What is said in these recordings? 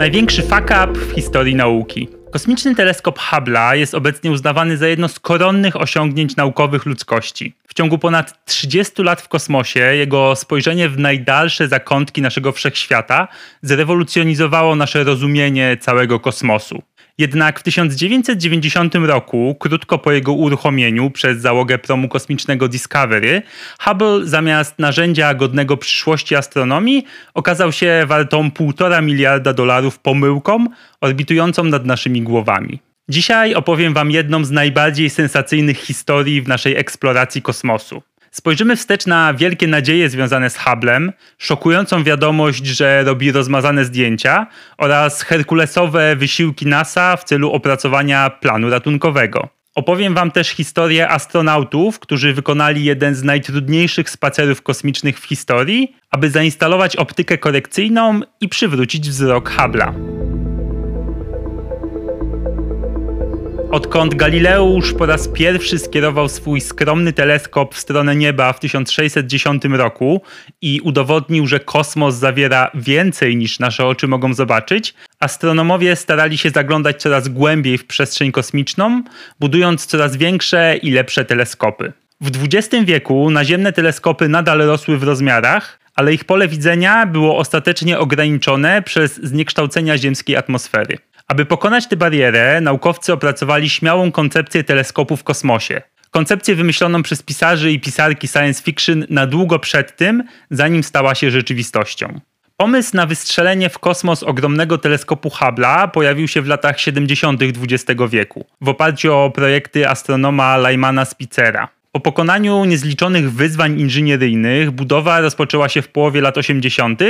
Największy fuck up w historii nauki. Kosmiczny teleskop Hubble'a jest obecnie uznawany za jedno z koronnych osiągnięć naukowych ludzkości. W ciągu ponad 30 lat w kosmosie jego spojrzenie w najdalsze zakątki naszego wszechświata zrewolucjonizowało nasze rozumienie całego kosmosu. Jednak w 1990 roku, krótko po jego uruchomieniu przez załogę promu kosmicznego Discovery, Hubble zamiast narzędzia godnego przyszłości astronomii okazał się wartą 1,5 miliarda dolarów pomyłką orbitującą nad naszymi głowami. Dzisiaj opowiem Wam jedną z najbardziej sensacyjnych historii w naszej eksploracji kosmosu. Spojrzymy wstecz na wielkie nadzieje związane z Hubble'em, szokującą wiadomość, że robi rozmazane zdjęcia oraz herkulesowe wysiłki NASA w celu opracowania planu ratunkowego. Opowiem Wam też historię astronautów, którzy wykonali jeden z najtrudniejszych spacerów kosmicznych w historii, aby zainstalować optykę korekcyjną i przywrócić wzrok Hubble'a. Odkąd Galileusz po raz pierwszy skierował swój skromny teleskop w stronę nieba w 1610 roku i udowodnił, że kosmos zawiera więcej niż nasze oczy mogą zobaczyć, astronomowie starali się zaglądać coraz głębiej w przestrzeń kosmiczną, budując coraz większe i lepsze teleskopy. W XX wieku naziemne teleskopy nadal rosły w rozmiarach, ale ich pole widzenia było ostatecznie ograniczone przez zniekształcenia ziemskiej atmosfery. Aby pokonać tę barierę, naukowcy opracowali śmiałą koncepcję teleskopu w kosmosie. Koncepcję wymyśloną przez pisarzy i pisarki science fiction na długo przed tym, zanim stała się rzeczywistością. Pomysł na wystrzelenie w kosmos ogromnego teleskopu Hubble'a pojawił się w latach 70. XX wieku, w oparciu o projekty astronoma Lymana Spitzera. Po pokonaniu niezliczonych wyzwań inżynieryjnych budowa rozpoczęła się w połowie lat 80.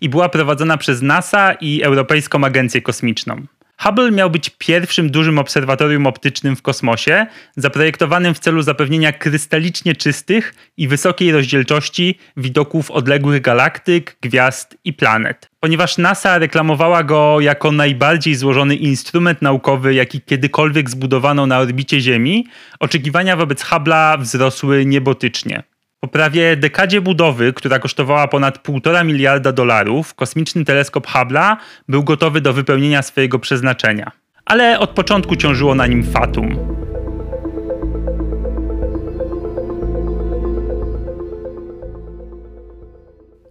i była prowadzona przez NASA i Europejską Agencję Kosmiczną. Hubble miał być pierwszym dużym obserwatorium optycznym w kosmosie, zaprojektowanym w celu zapewnienia krystalicznie czystych i wysokiej rozdzielczości widoków odległych galaktyk, gwiazd i planet. Ponieważ NASA reklamowała go jako najbardziej złożony instrument naukowy, jaki kiedykolwiek zbudowano na orbicie Ziemi, oczekiwania wobec Hubble'a wzrosły niebotycznie. Po prawie dekadzie budowy, która kosztowała ponad 1,5 miliarda dolarów, kosmiczny teleskop Hubble'a był gotowy do wypełnienia swojego przeznaczenia. Ale od początku ciążyło na nim fatum.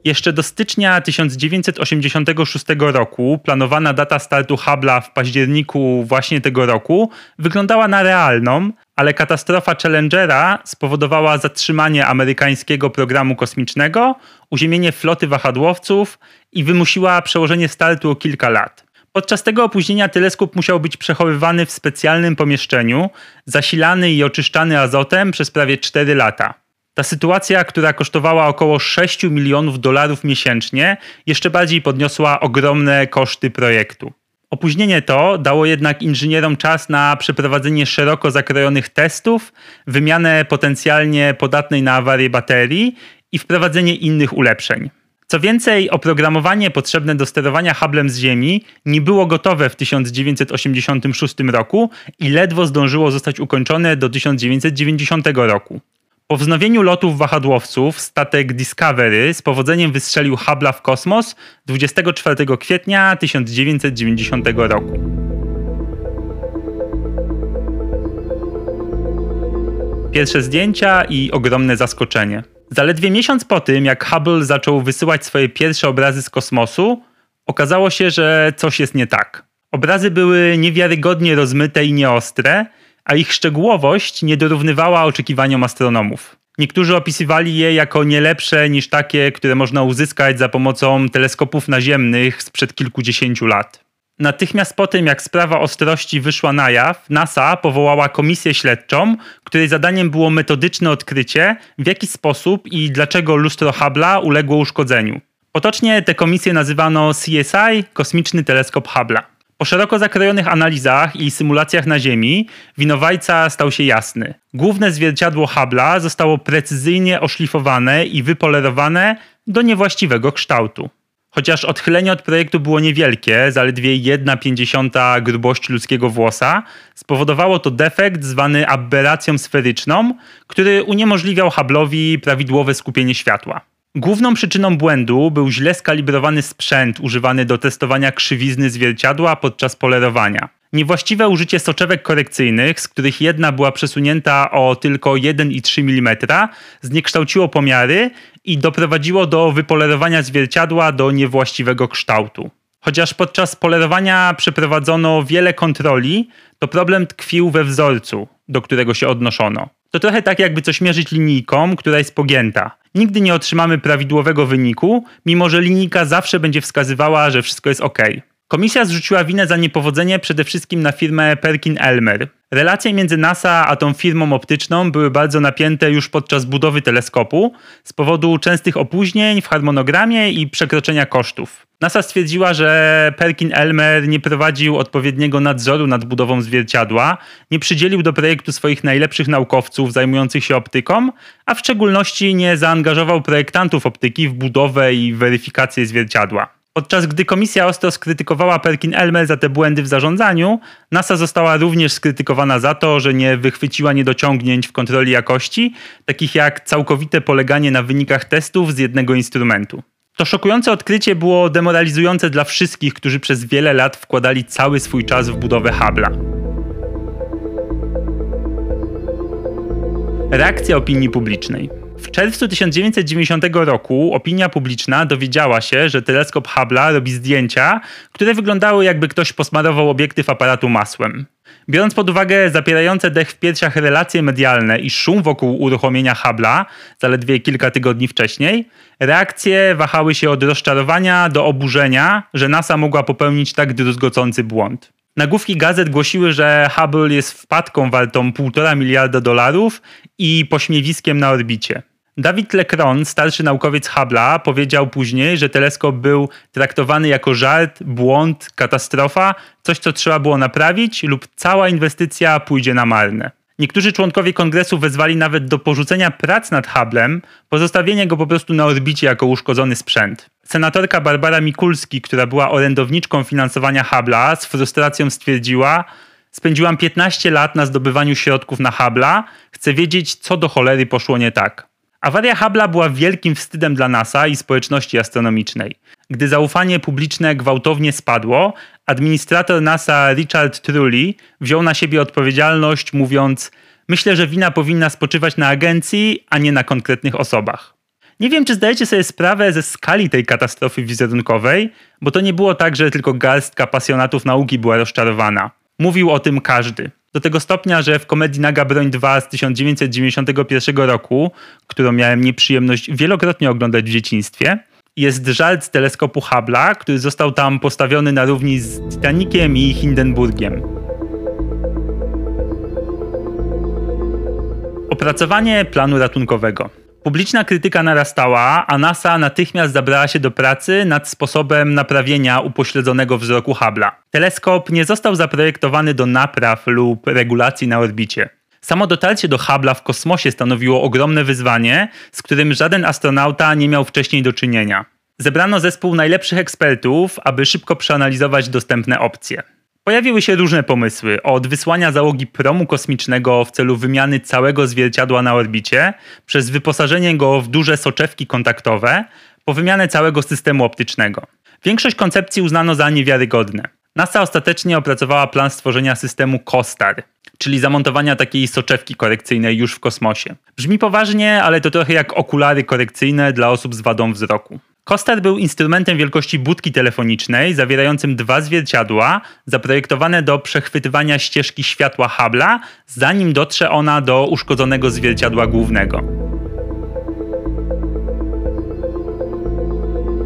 Jeszcze do stycznia 1986 roku planowana data startu Hubble'a w październiku właśnie tego roku wyglądała na realną, ale katastrofa Challengera spowodowała zatrzymanie amerykańskiego programu kosmicznego, uziemienie floty wahadłowców i wymusiła przełożenie startu o kilka lat. Podczas tego opóźnienia teleskop musiał być przechowywany w specjalnym pomieszczeniu, zasilany i oczyszczany azotem przez prawie 4 lata. Ta sytuacja, która kosztowała około 6 milionów dolarów miesięcznie, jeszcze bardziej podniosła ogromne koszty projektu. Opóźnienie to dało jednak inżynierom czas na przeprowadzenie szeroko zakrojonych testów, wymianę potencjalnie podatnej na awarię baterii i wprowadzenie innych ulepszeń. Co więcej, oprogramowanie potrzebne do sterowania Hubble'em z Ziemi nie było gotowe w 1986 roku i ledwo zdążyło zostać ukończone do 1990 roku. Po wznowieniu lotów wahadłowców statek Discovery z powodzeniem wystrzelił Hubble'a w kosmos 24 kwietnia 1990 roku. Pierwsze zdjęcia i ogromne zaskoczenie. Zaledwie miesiąc po tym, jak Hubble zaczął wysyłać swoje pierwsze obrazy z kosmosu, okazało się, że coś jest nie tak. Obrazy były niewiarygodnie rozmyte i nieostre, a ich szczegółowość nie dorównywała oczekiwaniom astronomów. Niektórzy opisywali je jako nie lepsze niż takie, które można uzyskać za pomocą teleskopów naziemnych sprzed kilkudziesięciu lat. Natychmiast po tym, jak sprawa ostrości wyszła na jaw, NASA powołała komisję śledczą, której zadaniem było metodyczne odkrycie, w jaki sposób i dlaczego lustro Hubble'a uległo uszkodzeniu. Potocznie tę komisję nazywano CSI, Kosmiczny Teleskop Hubble'a. Po szeroko zakrojonych analizach i symulacjach na Ziemi winowajca stał się jasny. Główne zwierciadło Hubble'a zostało precyzyjnie oszlifowane i wypolerowane do niewłaściwego kształtu. Chociaż odchylenie od projektu było niewielkie, zaledwie 1,5 grubości ludzkiego włosa, spowodowało to defekt zwany aberracją sferyczną, który uniemożliwiał Hubble'owi prawidłowe skupienie światła. Główną przyczyną błędu był źle skalibrowany sprzęt używany do testowania krzywizny zwierciadła podczas polerowania. Niewłaściwe użycie soczewek korekcyjnych, z których jedna była przesunięta o tylko 1,3 mm, zniekształciło pomiary i doprowadziło do wypolerowania zwierciadła do niewłaściwego kształtu. Chociaż podczas polerowania przeprowadzono wiele kontroli, to problem tkwił we wzorcu, do którego się odnoszono. To trochę tak, jakby coś mierzyć linijką, która jest pogięta. Nigdy nie otrzymamy prawidłowego wyniku, mimo że linijka zawsze będzie wskazywała, że wszystko jest ok. Komisja zrzuciła winę za niepowodzenie przede wszystkim na firmę Perkin-Elmer. Relacje między NASA a tą firmą optyczną były bardzo napięte już podczas budowy teleskopu z powodu częstych opóźnień w harmonogramie i przekroczenia kosztów. NASA stwierdziła, że Perkin-Elmer nie prowadził odpowiedniego nadzoru nad budową zwierciadła, nie przydzielił do projektu swoich najlepszych naukowców zajmujących się optyką, a w szczególności nie zaangażował projektantów optyki w budowę i weryfikację zwierciadła. Podczas gdy komisja ostro skrytykowała Perkin-Elmer za te błędy w zarządzaniu, NASA została również skrytykowana za to, że nie wychwyciła niedociągnięć w kontroli jakości, takich jak całkowite poleganie na wynikach testów z jednego instrumentu. To szokujące odkrycie było demoralizujące dla wszystkich, którzy przez wiele lat wkładali cały swój czas w budowę Hubble'a. Reakcja opinii publicznej. W czerwcu 1990 roku opinia publiczna dowiedziała się, że teleskop Hubble'a robi zdjęcia, które wyglądały jakby ktoś posmarował obiektyw aparatu masłem. Biorąc pod uwagę zapierające dech w piersiach relacje medialne i szum wokół uruchomienia Hubble'a zaledwie kilka tygodni wcześniej, reakcje wahały się od rozczarowania do oburzenia, że NASA mogła popełnić tak druzgocący błąd. Nagłówki gazet głosiły, że Hubble jest wpadką wartą 1,5 miliarda dolarów i pośmiewiskiem na orbicie. David Lecron, starszy naukowiec Hubble'a, powiedział później, że teleskop był traktowany jako żart, błąd, katastrofa, coś co trzeba było naprawić lub cała inwestycja pójdzie na marne. Niektórzy członkowie kongresu wezwali nawet do porzucenia prac nad Hubble'em, pozostawienia go po prostu na orbicie jako uszkodzony sprzęt. Senatorka Barbara Mikulski, która była orędowniczką finansowania Hubble'a, z frustracją stwierdziła, spędziłam 15 lat na zdobywaniu środków na Hubble'a, chcę wiedzieć, co do cholery poszło nie tak. Awaria Hubble'a była wielkim wstydem dla NASA i społeczności astronomicznej. Gdy zaufanie publiczne gwałtownie spadło, administrator NASA Richard Trulli wziął na siebie odpowiedzialność, mówiąc: Myślę, że wina powinna spoczywać na agencji, a nie na konkretnych osobach. Nie wiem, czy zdajecie sobie sprawę ze skali tej katastrofy wizerunkowej, bo to nie było tak, że tylko garstka pasjonatów nauki była rozczarowana. Mówił o tym każdy. Do tego stopnia, że w komedii Naga Broń 2 z 1991 roku, którą miałem nieprzyjemność wielokrotnie oglądać w dzieciństwie, jest żart z teleskopu Hubble'a, który został tam postawiony na równi z Titaniciem i Hindenburgiem. Opracowanie planu ratunkowego. Publiczna krytyka narastała, a NASA natychmiast zabrała się do pracy nad sposobem naprawienia upośledzonego wzroku Hubble'a. Teleskop nie został zaprojektowany do napraw lub regulacji na orbicie. Samo dotarcie do Hubble'a w kosmosie stanowiło ogromne wyzwanie, z którym żaden astronauta nie miał wcześniej do czynienia. Zebrano zespół najlepszych ekspertów, aby szybko przeanalizować dostępne opcje. Pojawiły się różne pomysły, od wysłania załogi promu kosmicznego w celu wymiany całego zwierciadła na orbicie, przez wyposażenie go w duże soczewki kontaktowe, po wymianę całego systemu optycznego. Większość koncepcji uznano za niewiarygodne. NASA ostatecznie opracowała plan stworzenia systemu COSTAR, czyli zamontowania takiej soczewki korekcyjnej już w kosmosie. Brzmi poważnie, ale to trochę jak okulary korekcyjne dla osób z wadą wzroku. Kostar był instrumentem wielkości budki telefonicznej, zawierającym dwa zwierciadła, zaprojektowane do przechwytywania ścieżki światła Hubble'a, zanim dotrze ona do uszkodzonego zwierciadła głównego.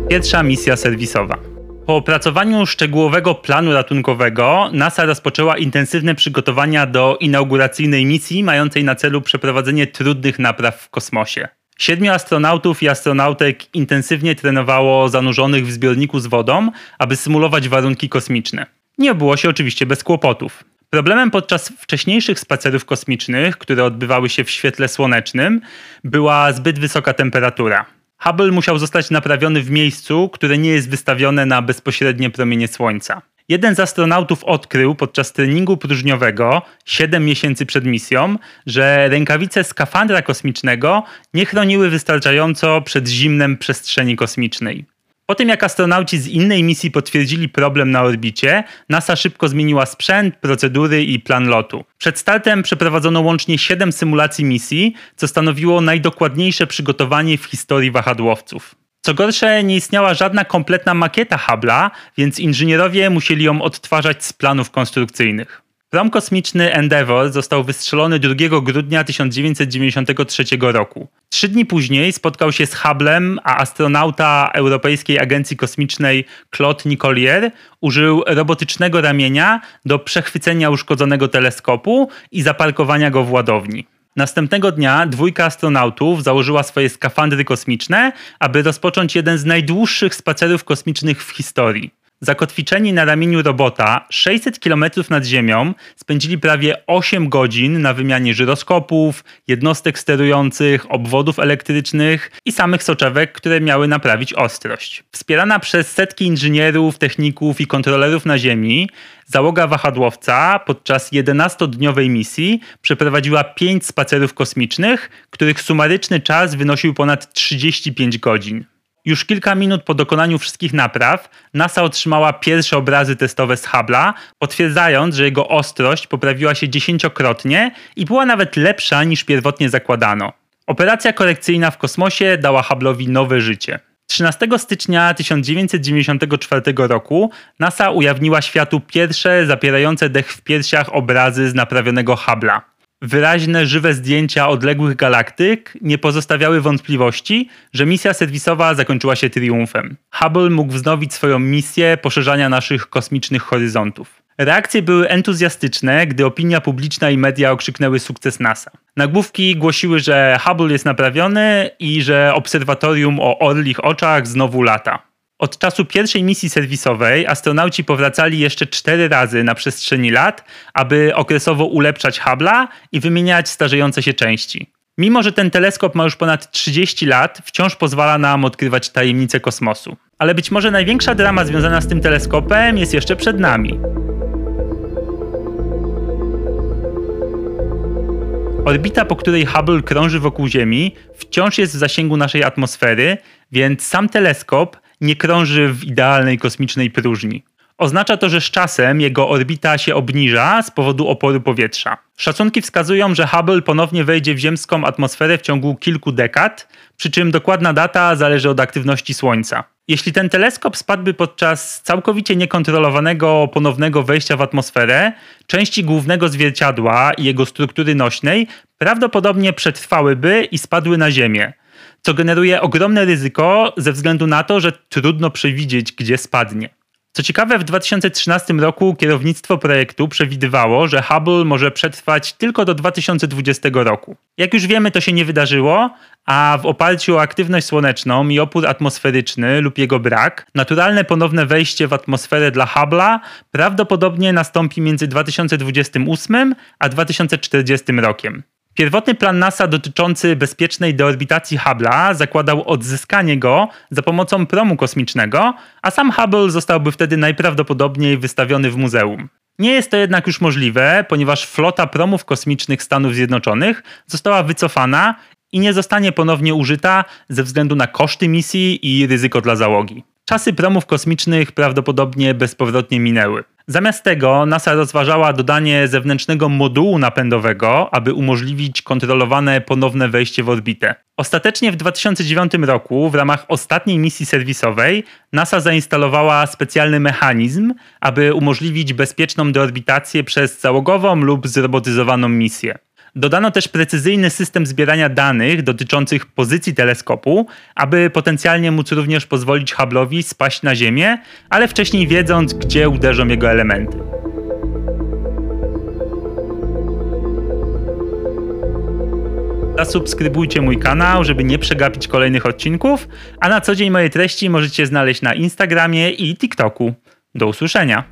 Pierwsza misja serwisowa. Po opracowaniu szczegółowego planu ratunkowego NASA rozpoczęła intensywne przygotowania do inauguracyjnej misji mającej na celu przeprowadzenie trudnych napraw w kosmosie. Siedmiu astronautów i astronautek intensywnie trenowało zanurzonych w zbiorniku z wodą, aby symulować warunki kosmiczne. Nie obyło się oczywiście bez kłopotów. Problemem podczas wcześniejszych spacerów kosmicznych, które odbywały się w świetle słonecznym, była zbyt wysoka temperatura. Hubble musiał zostać naprawiony w miejscu, które nie jest wystawione na bezpośrednie promienie Słońca. Jeden z astronautów odkrył podczas treningu próżniowego 7 miesięcy przed misją, że rękawice skafandra kosmicznego nie chroniły wystarczająco przed zimnem przestrzeni kosmicznej. Po tym jak astronauci z innej misji potwierdzili problem na orbicie, NASA szybko zmieniła sprzęt, procedury i plan lotu. Przed startem przeprowadzono łącznie 7 symulacji misji, co stanowiło najdokładniejsze przygotowanie w historii wahadłowców. Co gorsze, nie istniała żadna kompletna makieta Hubble'a, więc inżynierowie musieli ją odtwarzać z planów konstrukcyjnych. Prom kosmiczny Endeavour został wystrzelony 2 grudnia 1993 roku. Trzy dni później spotkał się z Hubble'em, a astronauta Europejskiej Agencji Kosmicznej Claude Nicolier użył robotycznego ramienia do przechwycenia uszkodzonego teleskopu i zaparkowania go w ładowni. Następnego dnia dwójka astronautów założyła swoje skafandry kosmiczne, aby rozpocząć jeden z najdłuższych spacerów kosmicznych w historii. Zakotwiczeni na ramieniu robota 600 km nad Ziemią spędzili prawie 8 godzin na wymianie żyroskopów, jednostek sterujących, obwodów elektrycznych i samych soczewek, które miały naprawić ostrość. Wspierana przez setki inżynierów, techników i kontrolerów na Ziemi, załoga wahadłowca podczas 11-dniowej misji przeprowadziła 5 spacerów kosmicznych, których sumaryczny czas wynosił ponad 35 godzin. Już kilka minut po dokonaniu wszystkich napraw NASA otrzymała pierwsze obrazy testowe z Hubble'a, potwierdzając, że jego ostrość poprawiła się dziesięciokrotnie i była nawet lepsza niż pierwotnie zakładano. Operacja korekcyjna w kosmosie dała Hubble'owi nowe życie. 13 stycznia 1994 roku NASA ujawniła światu pierwsze zapierające dech w piersiach obrazy z naprawionego Hubble'a. Wyraźne, żywe zdjęcia odległych galaktyk nie pozostawiały wątpliwości, że misja serwisowa zakończyła się triumfem. Hubble mógł wznowić swoją misję poszerzania naszych kosmicznych horyzontów. Reakcje były entuzjastyczne, gdy opinia publiczna i media okrzyknęły sukces NASA. Nagłówki głosiły, że Hubble jest naprawiony i że obserwatorium o orlich oczach znowu lata. Od czasu pierwszej misji serwisowej astronauci powracali jeszcze cztery razy na przestrzeni lat, aby okresowo ulepszać Hubble'a i wymieniać starzejące się części. Mimo, że ten teleskop ma już ponad 30 lat, wciąż pozwala nam odkrywać tajemnice kosmosu. Ale być może największa drama związana z tym teleskopem jest jeszcze przed nami. Orbita, po której Hubble krąży wokół Ziemi, wciąż jest w zasięgu naszej atmosfery, więc sam teleskop nie krąży w idealnej kosmicznej próżni. Oznacza to, że z czasem jego orbita się obniża z powodu oporu powietrza. Szacunki wskazują, że Hubble ponownie wejdzie w ziemską atmosferę w ciągu kilku dekad, przy czym dokładna data zależy od aktywności Słońca. Jeśli ten teleskop spadłby podczas całkowicie niekontrolowanego ponownego wejścia w atmosferę, części głównego zwierciadła i jego struktury nośnej prawdopodobnie przetrwałyby i spadły na Ziemię co generuje ogromne ryzyko ze względu na to, że trudno przewidzieć, gdzie spadnie. Co ciekawe, w 2013 roku kierownictwo projektu przewidywało, że Hubble może przetrwać tylko do 2020 roku. Jak już wiemy, to się nie wydarzyło, a w oparciu o aktywność słoneczną i opór atmosferyczny lub jego brak, naturalne ponowne wejście w atmosferę dla Hubble'a prawdopodobnie nastąpi między 2028 a 2040 rokiem. Pierwotny plan NASA dotyczący bezpiecznej deorbitacji Hubble'a zakładał odzyskanie go za pomocą promu kosmicznego, a sam Hubble zostałby wtedy najprawdopodobniej wystawiony w muzeum. Nie jest to jednak już możliwe, ponieważ flota promów kosmicznych Stanów Zjednoczonych została wycofana i nie zostanie ponownie użyta ze względu na koszty misji i ryzyko dla załogi. Czasy promów kosmicznych prawdopodobnie bezpowrotnie minęły. Zamiast tego NASA rozważała dodanie zewnętrznego modułu napędowego, aby umożliwić kontrolowane ponowne wejście w orbitę. Ostatecznie w 2009 roku, w ramach ostatniej misji serwisowej, NASA zainstalowała specjalny mechanizm, aby umożliwić bezpieczną deorbitację przez załogową lub zrobotyzowaną misję. Dodano też precyzyjny system zbierania danych dotyczących pozycji teleskopu, aby potencjalnie móc również pozwolić Hubble'owi spaść na Ziemię, ale wcześniej wiedząc, gdzie uderzą jego elementy. Zasubskrybujcie mój kanał, żeby nie przegapić kolejnych odcinków, a na co dzień moje treści możecie znaleźć na Instagramie i TikToku. Do usłyszenia.